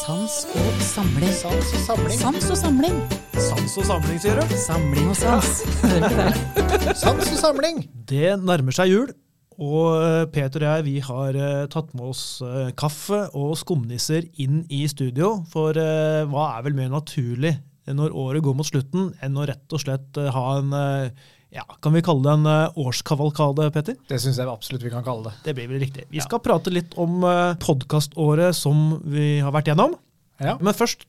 Sans og samling. Sans og samling. Sans og samling. Sans og samling, sier du? Samling og sans. Sans og samling. Det nærmer seg jul, og eh, Peter og jeg vi har eh, tatt med oss eh, kaffe og skumnisser inn i studio. For hva er vel mer naturlig når året går mot slutten, enn å rett og slett ha en ja, Kan vi kalle det en eh, årskavalkade, Petter? Det syns jeg absolutt vi kan kalle det. Det blir vel riktig. Vi skal prate litt om eh, podkaståret som vi har vært gjennom. Ja. Men først,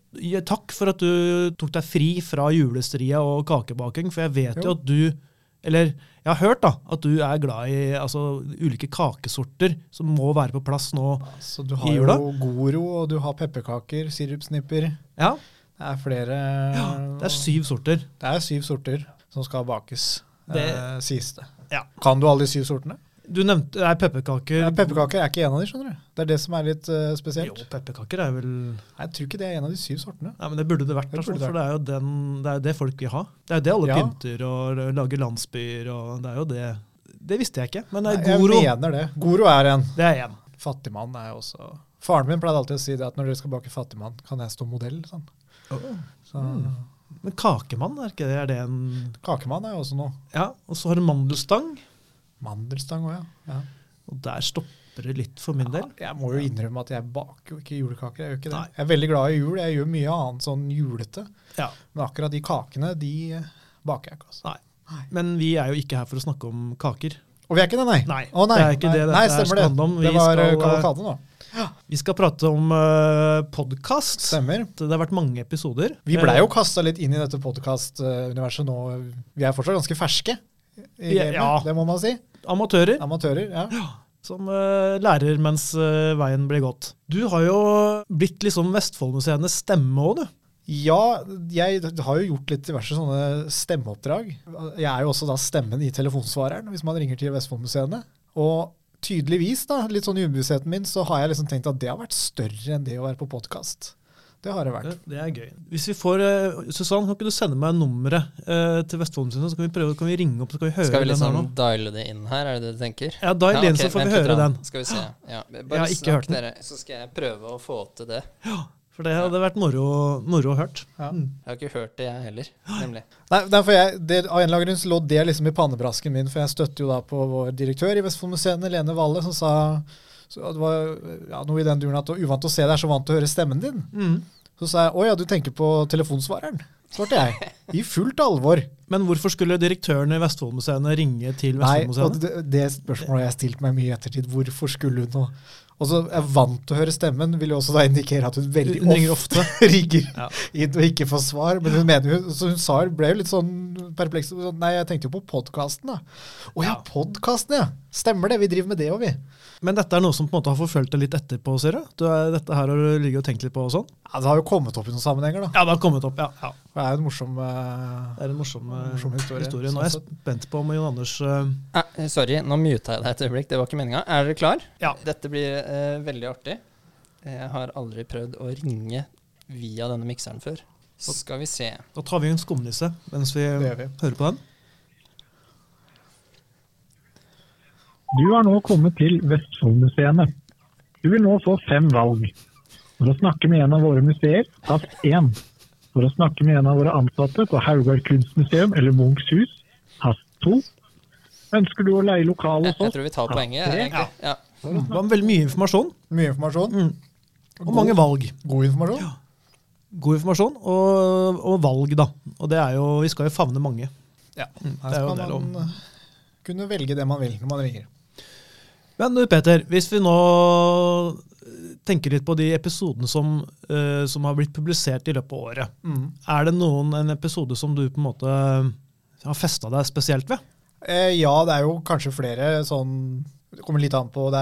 takk for at du tok deg fri fra julestria og kakebaking, for jeg vet jo, Jo. at du Eller jeg har hørt da, at du er glad i altså, ulike kakesorter som må være på plass nå. Så du har jo Goro, og du har pepperkaker, sirupsnipper. Ja, Det er flere ja, Det er syv sorter. Det er syv sorter som skal bakes, Det- eh, sies det. Ja. Kan du alle de syv sortene? Du nevnte er pepperkaker. Ja, pepperkaker er ikke en av de, skjønner du. Det er det som er litt spesielt. Jo, pepperkaker er vel Nei, Jeg tror ikke det er en av de syv sortene. Nei, men Det burde det vært, Det burde det for det er, jo den, det er det folk vil ha. Det er jo det alle Ja. pynter og lager landsbyer og Det er jo det Det visste jeg ikke, men det er Nei, Goro. Jeg mener det. Goro er en. Det er en. Fattigmann er jo også Faren min pleide alltid å si det at når dere skal bake fattigmann, kan jeg stå modell. Sånn. Så, Mm. Men kakemann, er ikke det, er det en Kakemann er jo også noe. Ja, og så har du mandelstang. Mandelstang òg, ja. ja. Og der stopper det litt for min del. Jeg må jo innrømme at jeg baker jo ikke julekaker. Jeg gjør ikke det. Nei. Jeg er veldig glad i jul. Jeg gjør mye annet sånn julete. Ja. Men akkurat de kakene, de eh, baker jeg ikke. Altså. Nei. Men vi er jo ikke her for å snakke om kaker. Og vi er ikke det, nei? Nei, Å, nei. det er ikke det dette nei, stemmer det. om. Det var skal, eh, eh, kavalkade nå. Vi skal prate om uh, podkast. Stemmer. Det har vært mange episoder. Vi blei jo Eh, kasta litt inn i dette podkast-universet nå. Vi er fortsatt ganske ferske. I Ja, gamet, ja. Det må man si. Amatører Amatører. ja. som uh, lærer mens uh, veien blir gått. Du har jo blitt liksom Vestfoldmuseenes stemme òg, du. Ja, jeg har jo gjort litt diverse sånne stemmeoppdrag. Jeg er jo også da stemmen i telefonsvareren hvis man ringer til Vestfoldmuseene. Og tydeligvis, da, litt sånn i ubevisstheten min, så har jeg liksom tenkt at det har vært større enn det å være på podkast. Det har det Det, vært. det er gøy. Hvis vi får uh, Susann, kan ikke du sende meg nummeret uh, til Vestfoldmuseet, så kan vi prøve, kan vi ringe opp så kan vi høre Skal vi den her liksom nå? diale det inn her, er det det du tenker? Ja, dial Ja, inn, så får vi høre den. Skal vi se. Ja. Jeg Bare har ikke hørt den. Dere, så skal jeg prøve å få til det. For det hadde vært moro, moro å hørt. Ja. Mm. Jeg har ikke hørt det, jeg heller. Nemlig. Nei, derfor jeg, det, Av en eller annen grunn så lå det liksom i pannebrasken min, for jeg støtter jo da på vår direktør i Vestfoldmuseene, Lene Valle, som sa så det var ja, noe i den duren at det var uvant å se deg, så vant til å høre stemmen din. Mm. Så sa jeg å ja, du tenker på telefonsvareren? Svarte jeg. I fullt alvor. Men hvorfor skulle direktøren i Vestfoldmuseene ringe til Nei, og det, det spørsmålet har jeg stilt meg mye i ettertid. Hvorfor skulle hun nå? Og så er vant til å høre stemmen, vil jo også da indikere at hun veldig Hun ofte, ofte rigger Ja. inn og ikke får svar. Men hun mener jo, så hun sa, ble jo litt sånn perpleks. sånn, Nei, jeg tenkte jo på podkasten, da. Å ja, Ja. podkasten, ja. Stemmer det. Vi driver med det òg, vi. Men dette er noe som på en måte har forfulgt deg litt etterpå, ser du? du er, dette her har du ligget og tenkt litt på og sånn? Ja, det har jo kommet opp i noen sammenhenger, da. Ja, det har kommet opp, ja. ja. Det er jo en morsom eh, Det er en morsom, eh, Morsom historie, historie. Nå er jeg sånn spent på om Jon Anders uh... Ah, sorry, nå muta jeg deg et øyeblikk. Det var ikke meninga. Er dere klar? Ja. Dette blir eh, veldig artig. Jeg har aldri prøvd å ringe via denne mikseren før. Så skal vi se. Da tar vi en skumnisse mens vi vi. hører på den. Du har nå kommet til Vestfoldmuseene. Du vil nå få fem valg. For å snakke med en av våre museer, tast 1. For å snakke med en av våre ansatte på Haugar kunstmuseum eller Munchs hus, tast 2. Ønsker du å leie lokale hos oss? jeg tror vi tar poenget. Ja. egentlig. Ja. Det var veldig mye informasjon. Mye informasjon. Mm. Og mange valg. God informasjon. God informasjon og, og valg, da. Og det er jo, vi skal jo favne mange. Ja. Mm, Her er skal det man eh, kunne velge det man vil når man ringer. Men Peter, hvis vi nå tenker litt på de episodene som, uh, som har blitt publisert i løpet av året. Mm. Er det noen en episode som du på en måte har festa deg spesielt ved? Eh, ja, det er jo kanskje flere sånn Det kommer litt an på Det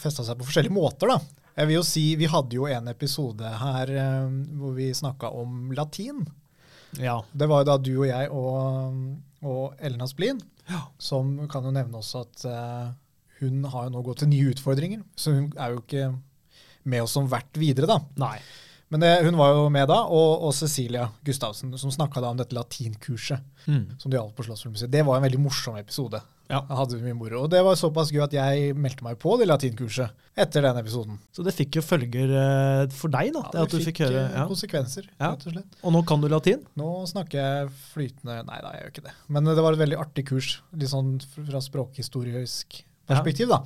festa seg på forskjellige måter, da. Jeg vil jo si, Vi hadde jo en episode her eh, hvor vi snakka om latin. Ja. Det var jo da du og jeg og, og Elna Splin, Ja. som kan jo nevne også at eh, hun har jo nå gått til nye utfordringer. Så hun er jo ikke med oss som vert videre, da. Nei. Men det, hun var jo med da, og, og Cecilia Gustavsen, som snakka om dette latinkurset Mm. som de gjaldt på Slottsfjordmuseet. Det var en veldig morsom episode. Ja. Da hadde vi mye moro. Og det var såpass gøy at jeg meldte meg på det latinkurset etter den episoden. Så det fikk jo følger eh, for deg, da. det at du det fikk høre. eh, Ja. konsekvenser, Ja. rett og slett. Og nå kan du latin? Nå snakker jeg flytende Nei da, jeg gjør ikke det. Men det var et veldig artig kurs, litt sånn fra språkhistorisk perspektiv, da.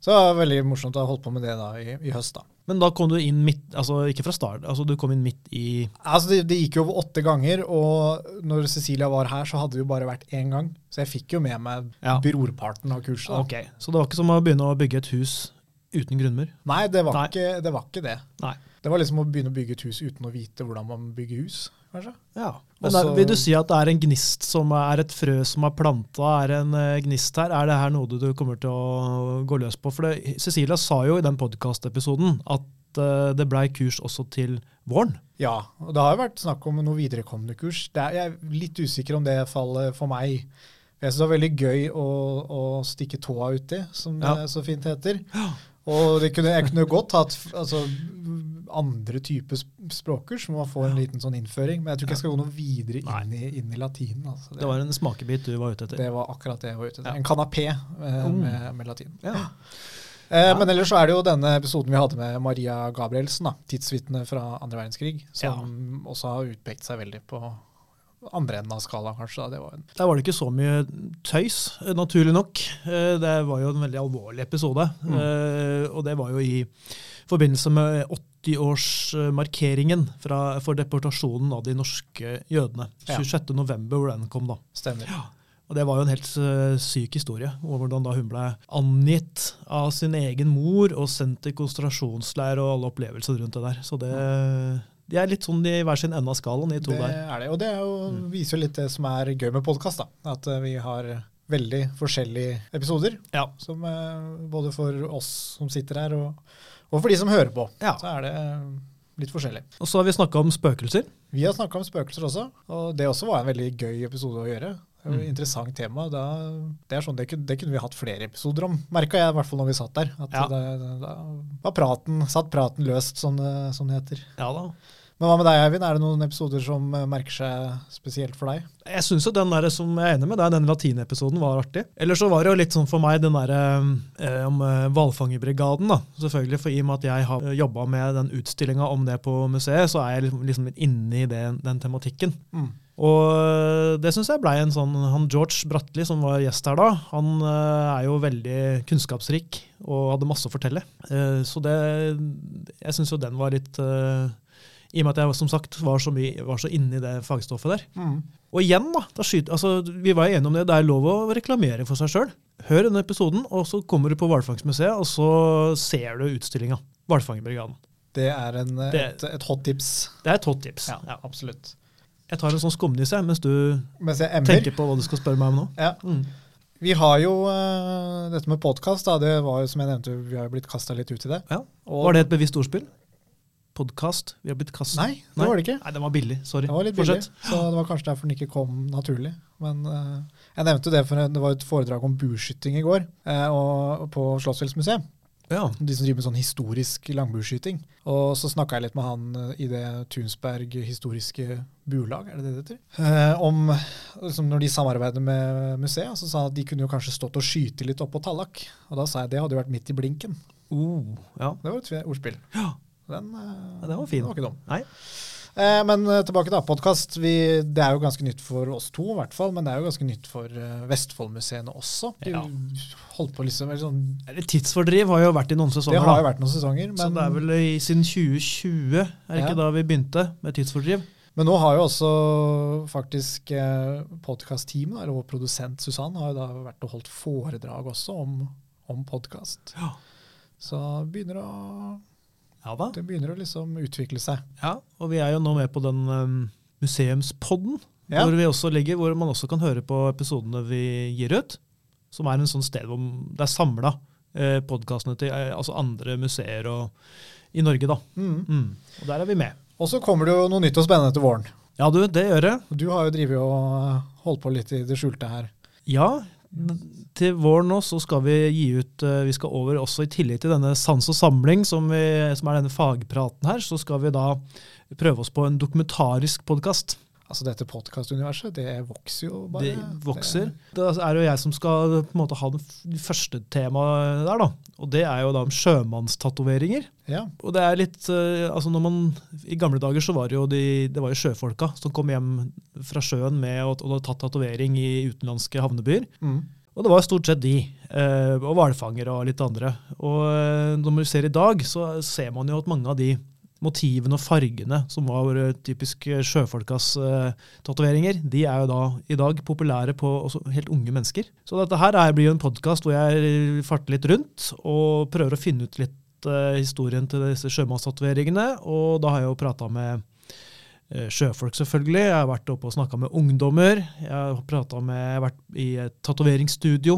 Så det var veldig morsomt å ha holdt på med det da i, i høst, da. Men da kom du inn midt, altså ikke fra start, altså du kom inn midt i Altså, det, det gikk jo over åtte ganger, og når Cecilia var her, så hadde det jo bare vært én gang. Så jeg fikk jo med meg Ja. brorparten av kurset. da. Ok, Så det var ikke som å begynne å bygge et hus uten grunnmur? Nei, det var, Nei. Ikke, det var ikke det. Nei. Det var liksom å begynne å bygge et hus uten å vite hvordan man bygger hus, kanskje. Ja. Men Også- da, vil du si at det er en gnist som er et frø som er planta, er en eh, gnist her? Er det her noe du, du kommer til å gå løs på? For det, Cecilia sa jo i den podkastepisoden at eh, det blei kurs også til våren. Ja, og det har jo vært snakk om noe viderekommende kurs. Det er, jeg er litt usikker om det faller for meg. Jeg syns det var veldig gøy å, å stikke tåa uti, som det Ja. så fint heter. Og det kunne, jeg kunne godt hatt altså, andre typer språker som hvor man får en liten sånn innføring. Men jeg tror ikke jeg skal gå noe videre inn i, inn i latinen. Altså. Det var en smakebit du var ute etter. det var akkurat det jeg var ute etter. Ja. En kanapé eh, Mm. med, med latin. Ja. Eh. Men ellers så er det jo denne episoden vi hadde med Maria Gabrielsen, tidsvitne fra andre verdenskrig, som også har utpekt seg veldig på andre enden av skalaen, kanskje. Da. Det var en, Der var det ikke så mye tøys, eh, naturlig nok. Eh, Det var jo en veldig alvorlig episode. Mm. Eh, Og det var jo i forbindelse med 80-årsmarkeringen for deportasjonen av de norske jødene. Ja. 26. november, hvor den kom, da. stemmer. Og det var jo en helt syk historie, og hvordan da hun ble angitt av sin egen mor og sendt til konsentrasjonsleir og alle opplevelser rundt det der. Så det, de er litt sånn i hver sin ende av skalaen, de to Det der. er det. Og det er jo, Mm. viser jo litt det som er gøy med podkast. At eh, vi har veldig forskjellige episoder. Ja. Som, eh, både for oss som sitter her, og, og for de som hører på. Ja. Så er det eh, litt forskjellig. Og så har vi snakka om spøkelser. Vi har snakka om spøkelser også, og det også var en veldig gøy episode å gjøre. Det var et Mm. Interessant tema. Da, det, er sånn, det, kunne, det kunne vi hatt flere episoder om, merka jeg i hvert fall når vi satt der. At Ja. det, det, da var praten, satt praten løst, som det, sånn det heter. Ja da. Men hva med deg, Eivind? Er det noen episoder som eh, merker seg spesielt for deg? Jeg syns jo den der som jeg er enig med deg, den latinepisoden var artig. Eller så var det jo litt sånn for meg den derre eh, om eh, hvalfangerbrigaden, da. Selvfølgelig, for i og med at jeg har jobba med den utstillinga om det på museet, så er jeg liksom, liksom litt inne i det, den tematikken. Og eh, det syns jeg blei en sånn Han George Bratli, som var gjest her da, han eh, er jo veldig kunnskapsrik og hadde masse å fortelle. Eh, Så det Jeg syns jo den var litt eh, I og med at jeg som sagt var så, mye, var så inne i det fagstoffet der. Og igjen, da, da skyter, altså, vi var enige om det, det er lov å reklamere for seg sjøl. Hør denne episoden, og så kommer du på Hvalfangstmuseet, og så ser du utstillinga. Hvalfangerbrigaden. Det er en, Det- et, et hot tips. Det er et hot tips. Ja, Ja. absolutt. Jeg tar en sånn skumnisse mens du Mens tenker på hva du skal spørre meg om nå. Ja. Mm. Vi har jo uh, dette med podkast. Det var jo som jeg nevnte, vi har jo blitt kasta litt ut i det. Ja. Og- Var det et bevisst ordspill? Podkast? Vi har blitt kastet Nei, det var det ikke. Nei, den var billig. Sorry. Det var litt billig, så det var kanskje derfor den ikke kom naturlig. Men uh, jeg nevnte det, for det var et foredrag om bueskyting i går uh, og, på Slottsfjellsmuseet. Ja. De som driver med sånn historisk langbueskyting. Og så snakka jeg litt med han eh, i det Tunsberg historiske buelag, er det det det heter? Eh, om liksom når de samarbeider med museet, så sa han at de kunne jo kanskje stått og skyte litt oppå Tallak. Og da sa jeg det hadde jo vært midt i blinken. Uh, ja. Det var et ordspill. Ja. Den, eh, Ja, den var fin. Den var ikke dum. Nei. Eh, men eh, tilbake da, podkast. Det er jo ganske nytt for oss to, i hvert fall. Men det er jo ganske nytt for Vestfoldmuseene også. De Ja. holdt på liksom, sånn, Tidsfordriv har jo vært i noen sesonger. Det har da. jo vært noen sesonger. Så det er vel i siden 2020, er det Ja. ikke da vi begynte med tidsfordriv? men nå har jo også faktisk eh, podkast-teamet, eller vår produsent Susann, har jo da vært og holdt foredrag også om, om podkast. Ja. Så begynner å, Ja da. det begynner å liksom utvikle seg. Ja, og vi er jo nå med på den um, museumspodden, Ja. hvor vi også ligger, hvor man også kan høre på episodene vi gir ut. Som er en sånn sted hvor det er samla eh, podkastene til eh, altså andre museer og, i Norge, da. Mm. Mm. Og der er vi med. Og så kommer det jo noe nytt og spennende til våren. Ja, du, det gjør det. Du har jo drevet og holdt på litt i det skjulte her. Ja, til våren nå så skal vi gi ut eh, Vi skal over også i tillegg til denne Sans og samling, som, vi, som er denne fagpraten her, så skal vi da prøve oss på en dokumentarisk podkast. Altså dette podkastuniverset, det vokser jo bare. Det vokser. Det er jo jeg som skal på en måte ha det første temaet der, da. Og det er jo da om sjømannstatoveringer. Ja, Og det er litt eh, altså når man, I gamle dager så var det jo de, det var jo sjøfolka som kom hjem fra sjøen med og, og hadde tatt tatovering i utenlandske havnebyer. mm. Og det var stort sett de. eh, og hvalfangere og litt andre. Og eh, når man ser i dag, så ser man jo at mange av de motivene og fargene som var typisk eh, sjøfolkas eh, tatoveringer, de er jo da i dag populære på helt unge mennesker. Så dette her er, blir jo en podkast hvor jeg farter litt rundt og prøver å finne ut litt eh, historien til disse sjømannstatoveringene. Og da har jeg jo prata med sjøfolk, selvfølgelig. Jeg har vært oppe og snakka med ungdommer. Jeg har med jeg har vært i et tatoveringsstudio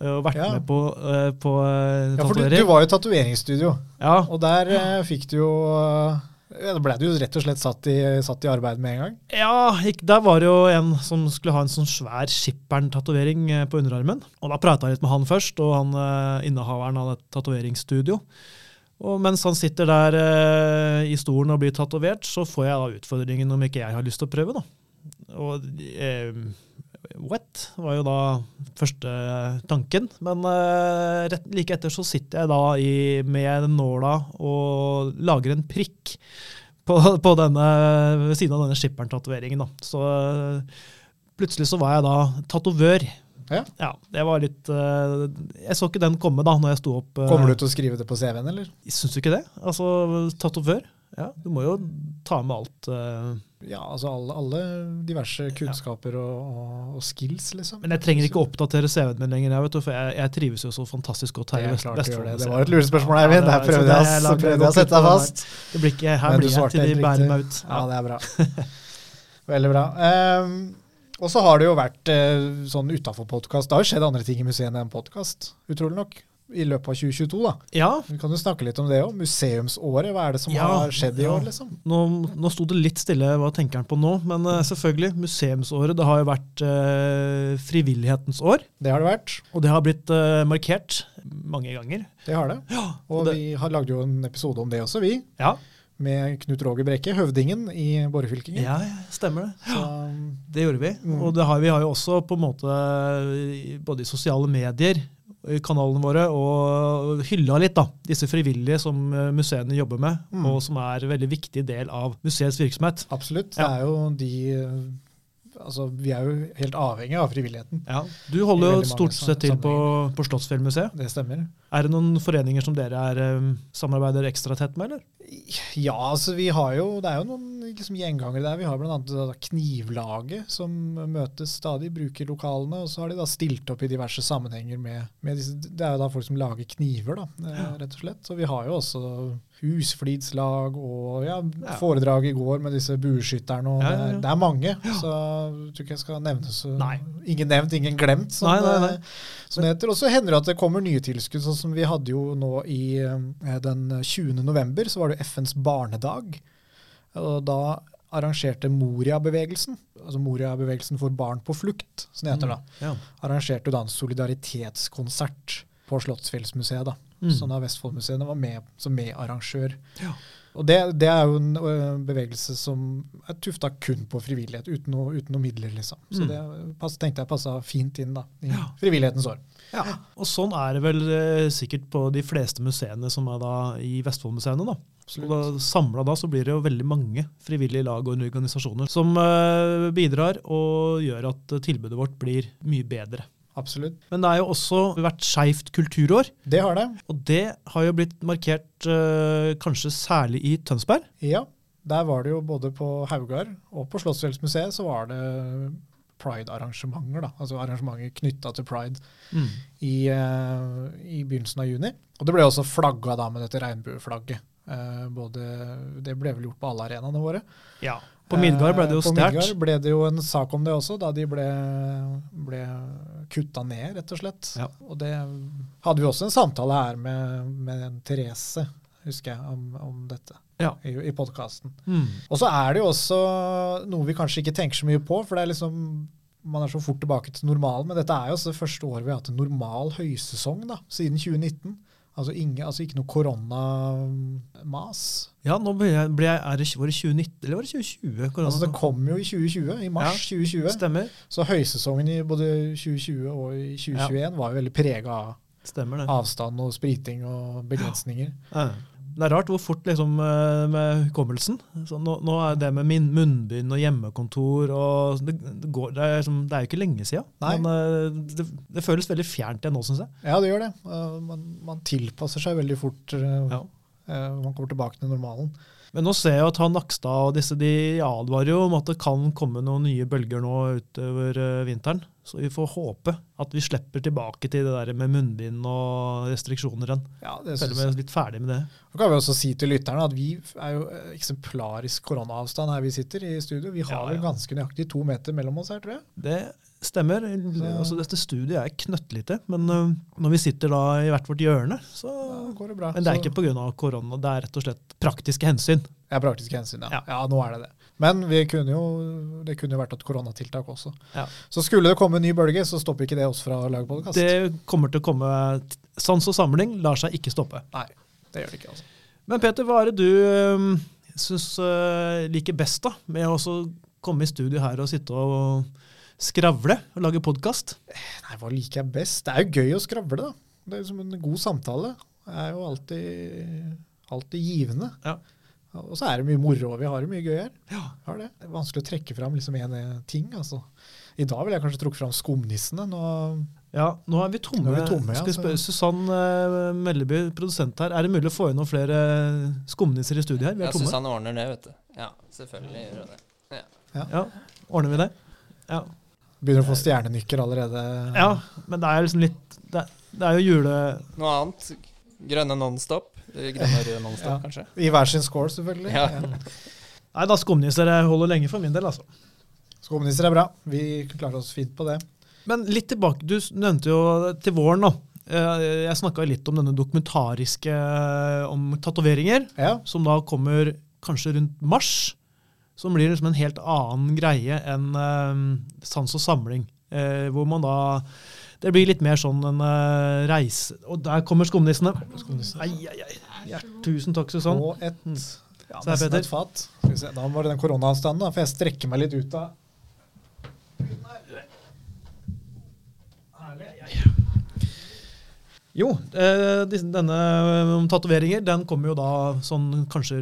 eh, og vært Ja. med på, eh, på tatovering. ja for du, var jo i tatoveringsstudio, Ja, og der eh, fikk du jo eh, Da ble du jo rett og slett satt i, satt i arbeid med en gang. Ja, der var det jo en som skulle ha en sånn svær Skipperen-tatovering eh, på underarmen. Og da prata jeg litt med han først, og han eh, innehaveren av et tatoveringsstudio. Og mens han sitter der eh, i stolen og blir tatovert, så får jeg da utfordringen om ikke jeg har lyst til å prøve, da. Og eh, wet var jo da første tanken. Men eh, rett, like etter så sitter jeg da i, med nåla og lager en prikk på, på denne, ved siden av denne skipperen-tatoveringen. da. Så eh, plutselig så var jeg da tatovør. Ja. det var litt uh, Jeg så ikke den komme da når jeg sto opp. Uh, Kommer du til å skrive det på CV-en, eller? Syns du ikke det? Altså, tatovør? Ja, du må jo ta med alt. Uh, Ja, altså alle, alle diverse kunnskaper og, og, og skills, liksom. Men jeg trenger ikke oppdatere CV-en min lenger, jeg, vet du, for jeg, jeg trives jo så fantastisk godt her i Vest- klart du gjør det. Det var et lurespørsmål, Eivind. Ja, Der prøvde så jeg, å sette deg fast. Det blir ikke, her Men blir jeg til de bærer meg ut. Ja, det er bra. Veldig bra. Ehm, og så har det jo vært eh, sånn utafor podkast. Det har jo skjedd andre ting i museene enn podkast, utrolig nok. I løpet av 2022, da. ja, Vi kan jo snakke litt om det òg. Museumsåret, hva er det som Ja, har skjedd i ja. år, liksom? nå, nå sto det litt stille, hva tenker han på nå? Men uh, selvfølgelig, museumsåret. Det har jo vært uh, frivillighetens år. Det har det vært. Og det har blitt uh, markert mange ganger. Det har det. Og og det- vi har lagd jo en episode om det også, vi. Ja, Med Knut Roger Brekke, høvdingen i Borrefylkingen. ja stemmer det. Så, Det gjorde vi. Mm. Og det har, vi har jo også på en måte både i sosiale medier, i kanalene våre, og hylla litt da, disse frivillige som eh, museene jobber med, Mm. og som er en veldig viktig del av museets virksomhet. absolutt. Det er jo de Altså, vi er jo helt avhengig av frivilligheten. Ja. Du holder jo stort sett til på, på Slottsfjellmuseet. Det stemmer. Er det noen foreninger som dere er, eh, samarbeider ekstra tett med, eller? Ja, altså vi har jo Det er jo noen liksom, gjengangere der. Vi har bl.a. Knivlaget, som møtes stadig, bruker lokalene. Og så har de da stilt opp i diverse sammenhenger med, med disse Det er jo da folk som lager kniver, da, ja. rett og slett. Så vi har jo også husflidslag og ja, Ja. foredrag i går med disse bueskytterne. Og Ja, det, er, mange, så jeg tror ikke jeg skal nevne så Nei. Ingen nevnt, ingen glemt, som, Nei, nei, nei. eh, det heter. Og så hender det at det kommer nye tilskudd, sånn som vi hadde jo nå i eh, den 20. november, så var det FNs barnedag. Og da arrangerte Moria-bevegelsen, altså Moria-bevegelsen for barn på flukt, som det heter da, Ja. arrangerte da en solidaritetskonsert på Slottsfjellsmuseet. da. Mm. Sånn da Vestfoldmuseene var med som medarrangør. Ja. Og det, det er jo en bevegelse som er tufta kun på frivillighet, uten noe, uten noe midler, liksom. Så Mm. det pass, tenkte jeg passa fint inn da, i Ja. frivillighetens år. Ja. Og sånn er det vel eh, sikkert på de fleste museene som er da i Vestfoldmuseene. da. Samla da så blir det jo veldig mange frivillige lag og organisasjoner som eh, bidrar og gjør at tilbudet vårt blir mye bedre. Absolutt. Men det har jo også vært Skeivt kulturår, Det har det. og det har jo blitt markert øh, kanskje særlig i Tønsberg. Ja. Der var det jo både på Haugar og på Slottsfjellsmuseet så var det pride-arrangementer. da, Altså arrangementer knytta til pride i, eh, i begynnelsen av juni. Og det ble også flagga da med dette regnbueflagget. Uh, både, det ble vel gjort på alle arenaene våre. Ja. På Midgard ble det jo Eh, På. Midgard ble det jo en sak om det også, da de ble, ble kutta ned, rett og slett. Ja. Og det hadde vi også en samtale her med, med en Therese, husker jeg, om, om dette Ja. i, i podkasten. Mm. Og så er det jo også noe vi kanskje ikke tenker så mye på, for det er liksom man er så fort tilbake til normalen, men dette er jo også det første året vi har hatt en normal høysesong da, siden 2019. Altså, ingen, altså ikke noe koronamas. Ja, nå ble jeg, ble jeg det, Var det 2019 eller var det 2020? korona? Altså, det kom jo i 2020, i mars 2020. Stemmer. Så høysesongen i både 2020 og i 2021 var jo veldig prega av Stemmer det. avstand og spriting og begrensninger. Ja. Det er rart hvor fort liksom, eh, med hukommelsen. Så nå, nå er det med min munnbind og hjemmekontor og Det, det, går, det, er, liksom, det er jo ikke lenge siden. Nei. Men eh, det, det føles veldig fjernt igjen nå, syns jeg. Ja, det gjør det. Uh, Man, man tilpasser seg veldig fort. Ja. Uh, Man kommer tilbake til normalen. Men nå ser jeg at han Nakstad og disse de advarer jo om at det kan komme noen nye bølger nå utover eh, vinteren. Så vi får håpe at vi slipper tilbake til det der med munnbind og restriksjoner igjen. Ja, det Selv synes jeg. er litt ferdig med det. Så kan vi også si til lytterne at vi er jo eh, eksemplarisk koronaavstand her vi sitter i studio. Vi har Ja, ja. ganske nøyaktig to meter mellom oss her, tror jeg. Det stemmer. Altså, dette studiet er knøttlite, men når vi sitter da i hvert vårt hjørne, så ja, går det bra. Men det er Så- ikke pga. korona, det er rett og slett praktiske hensyn. Ja, praktiske hensyn, ja. Ja. ja. nå er det det. Men vi kunne jo, det kunne jo vært et koronatiltak også. Ja. Så skulle det komme en ny bølge, så stopper ikke det oss fra å lage podkast. Det kommer til å komme Sans og samling lar seg ikke stoppe. Nei, det gjør det ikke. altså. Men Peter, hva er det du syns liker best da, med å komme i studio her og sitte og skravle og lage podkast? Nei, hva liker jeg best? Det er jo gøy å skravle, da. Det er jo som en god samtale. Det er jo alltid, alltid givende. Ja. Og så er det mye moro, og vi har det mye gøy her. Ja. Har det. det er vanskelig å trekke fram liksom en eh, ting. altså. I dag ville jeg kanskje trukket fram skumnissene. Nå, Ja, nå er vi tomme. Er vi tomme, ja, Skal vi spørre Susann uh, Melleby, produsent her, er det mulig å få inn noen flere skumnisser i studio her? Vi er ja, tomme. Susann ordner det, vet du. Ja, selvfølgelig gjør hun det. Ja, Ordner vi det? Ja. Begynner å få stjernenykker allerede. ja, men det er liksom litt Det, det er jo jule... Noe annet? Grønne Nonstop? Eh, Grønne røde Nonstop, Ja. kanskje? I hver sin score, selvfølgelig. Ja. Nei da, skumnisser holder lenge for min del, altså. Skumnisser er bra. Vi klarer oss fint på det. Men litt tilbake, du nevnte jo til våren, da. Eh, Jeg snakka litt om denne dokumentariske om tatoveringer, Ja, som da kommer kanskje rundt mars. Som blir liksom en helt annen greie enn uh, sans og samling. Uh, hvor man da Det blir litt mer sånn en uh, reise Og der kommer skumnissene. Ai, ai, ai. Ja, tusen takk, Susann. Og et Mm. ja, nesten et fat. Da var det den koronaavstanden, da, for jeg strekker meg litt ut av Jo, eh, denne om tatoveringer den kommer jo da sånn kanskje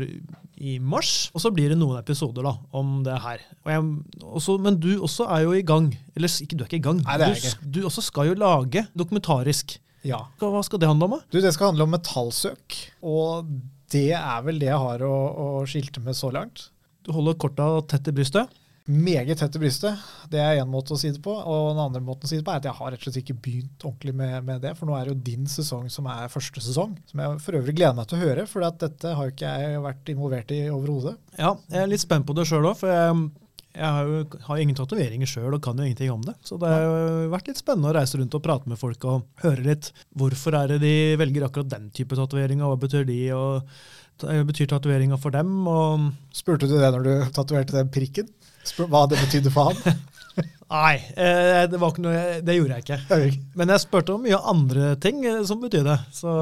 i mars. Og så blir det noen episoder da om det her. Og jeg, også, men du også er jo i gang. Eller ikke, du er ikke i gang. Nei, det er du, jeg ikke. du også skal jo lage dokumentarisk. Ja. Hva skal det handle om? da? Du, det skal handle om metallsøk. Og det er vel det jeg har å, å skilte med så langt. Du holder korta tett i brystet. Meget tett i brystet. Det er én måte å si det på. Og den andre måten å si det på er at jeg har rett og slett ikke begynt ordentlig med, med det. For nå er det jo din sesong som er første sesong. Som jeg for øvrig gleder meg til å høre, for dette har jo ikke jeg vært involvert i overhodet. Ja, Jeg er litt spent på det sjøl òg, for jeg, jeg har jo har ingen tatoveringer sjøl og kan jo ingenting om det. Så det har jo vært litt spennende å reise rundt og prate med folk og høre litt hvorfor er det de velger akkurat den type tatoveringer, og hva betyr de, og hva betyr tatoveringa for dem? og... Spurte du det når du tatoverte den prikken? Spør, hva det betydde for han? Nei, eh, det, var ikke noe, det gjorde jeg ikke. Men jeg spurte om mye andre ting eh, som betydde. det. Så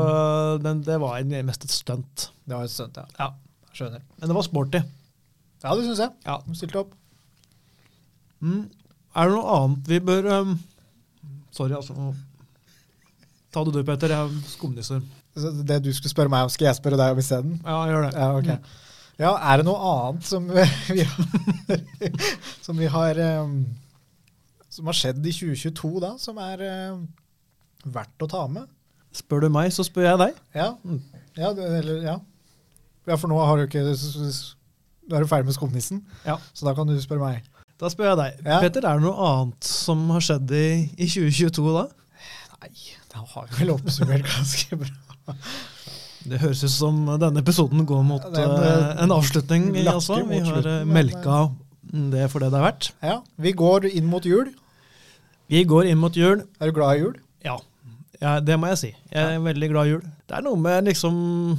den, det var en- mest et stunt. Det var et stunt, ja. Ja. Skjønner. Men det var sporty. Ja, det syns jeg. Ja. Du stilte opp. Mm. Er det noe annet vi bør um, Sorry, altså. Ta det du, Peter. Jeg skumnisser. Det du skulle spørre meg om, skal jeg spørre deg om isteden? Ja, gjør det. Ja, ok. Ja, er det noe annet som vi har, som vi har um, Som har skjedd i 2022, da, som er um, verdt å ta med? Spør du meg, så spør jeg deg. Ja, ja, eller, ja. ja for nå har du ikke Du er du ferdig med skumnissen, Ja. så da kan du spørre meg. Da spør jeg deg. Ja. Peter, er det noe annet som har skjedd i, i 2022 da? Nei, da har vi vel oppsummert ganske bra. Det høres ut som denne episoden går mot Ja, en, eh, en avslutning. Altså. Vi har slutten, eh, melka det for det det er verdt. Ja, Vi går inn mot jul. Vi går inn mot jul. Er du glad i jul? Ja, ja det må jeg si. Jeg er veldig glad i jul. Det er noe med liksom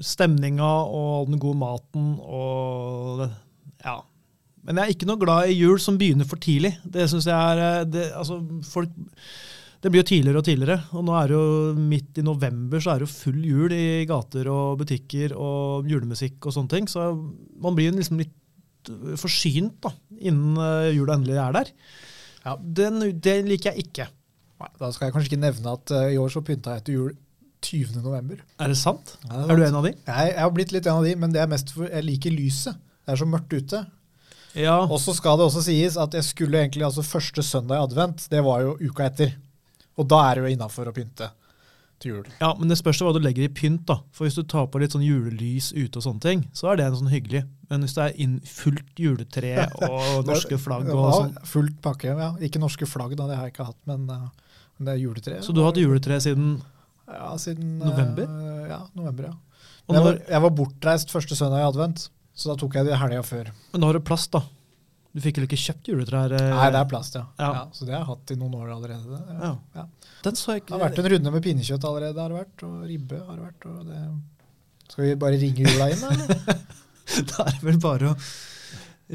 stemninga og all den gode maten og Ja. Men jeg er ikke noe glad i jul som begynner for tidlig. Det syns jeg er eh, det, altså, folk, Det blir jo tidligere og tidligere, og nå er det jo midt i november så er det jo full jul i gater og butikker og julemusikk og sånne ting, så man blir liksom litt forsynt da, innen øh, jula endelig er der. Ja. Den, det liker jeg ikke. Nei, Da skal jeg kanskje ikke nevne at eh, i år så pynta jeg til jul 20. november. Er det sant? Ja, Er du en av de? Jeg, jeg har blitt litt en av de, men det er mest for jeg liker lyset. Det er så mørkt ute. Ja. Og så skal det også sies at jeg skulle egentlig, altså første søndag i advent, det var jo uka etter. Og da er det jo innafor å pynte til jul. ja, men det spørs hva du legger i pynt. da. For Hvis du tar på litt sånn julelys ute, og sånne ting, så er det en sånn hyggelig. Men hvis det er inn fullt juletre og norske flagg og Ja, sånn Fullt pakke, ja. Ikke norske flagg, da, det har jeg ikke hatt, men, eh, det er juletre. Så du har hatt juletre siden Ja, siden November? eh, ja, november, ja. Jeg var, jeg var bortreist første søndag i advent, så da tok jeg det helga før. Men da har du plass, da. Du fikk vel ikke kjøpt juletrær? eh, Nei, det er plast, ja. Ja. ja. Så det har jeg hatt i noen år allerede. Ja. Ja. Den så jeg Det har vært en runde med pinnekjøtt allerede, har det vært, og ribbe har det vært. Og det Skal vi bare ringe jula inn, da? eller? Da er det vel bare å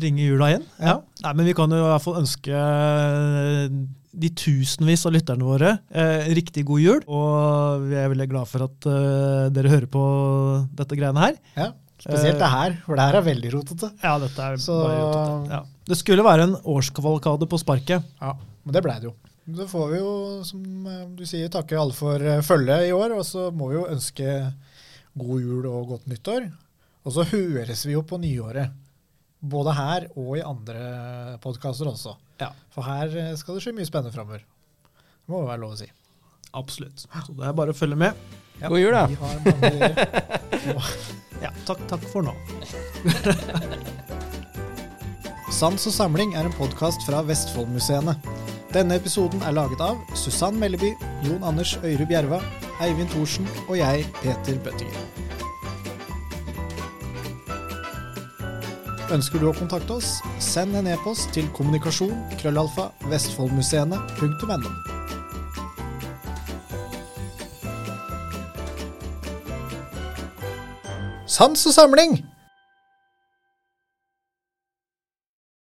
ringe jula igjen. Ja. Nei, men vi kan jo i hvert fall ønske eh, de tusenvis av lytterne våre eh, riktig god jul. Og vi er veldig glad for at eh, dere hører på dette greiene her. Ja. Spesielt det her, for det her er veldig rotete. Ja, dette er Så- bare rotete. ja. Det skulle være en årskavalkade på sparket. Ja, Men det blei det jo. Så får vi jo, som eh, du sier, takke alle for eh, følget i år. Og så må vi jo ønske god jul og godt nyttår. Og så høres vi jo på nyåret. Både her og i andre podkaster også. Ja. For her eh, skal det skje mye spennende framover. Det må jo være lov å si. Absolutt. Så det er bare å følge med. Ja, God jul, da. Vi har mange Ja, takk, takk for nå. Sans og samling er en podkast fra Vestfoldmuseene. Denne episoden er laget av Susann Melleby, Jon Anders Øyre Bjerva, Eivind Thorsen og jeg, Peter Bøttinger. Ønsker du å kontakte oss, send en e-post til kommunikasjon krøllalfa vestfoldmuseene.no. Sans og samling!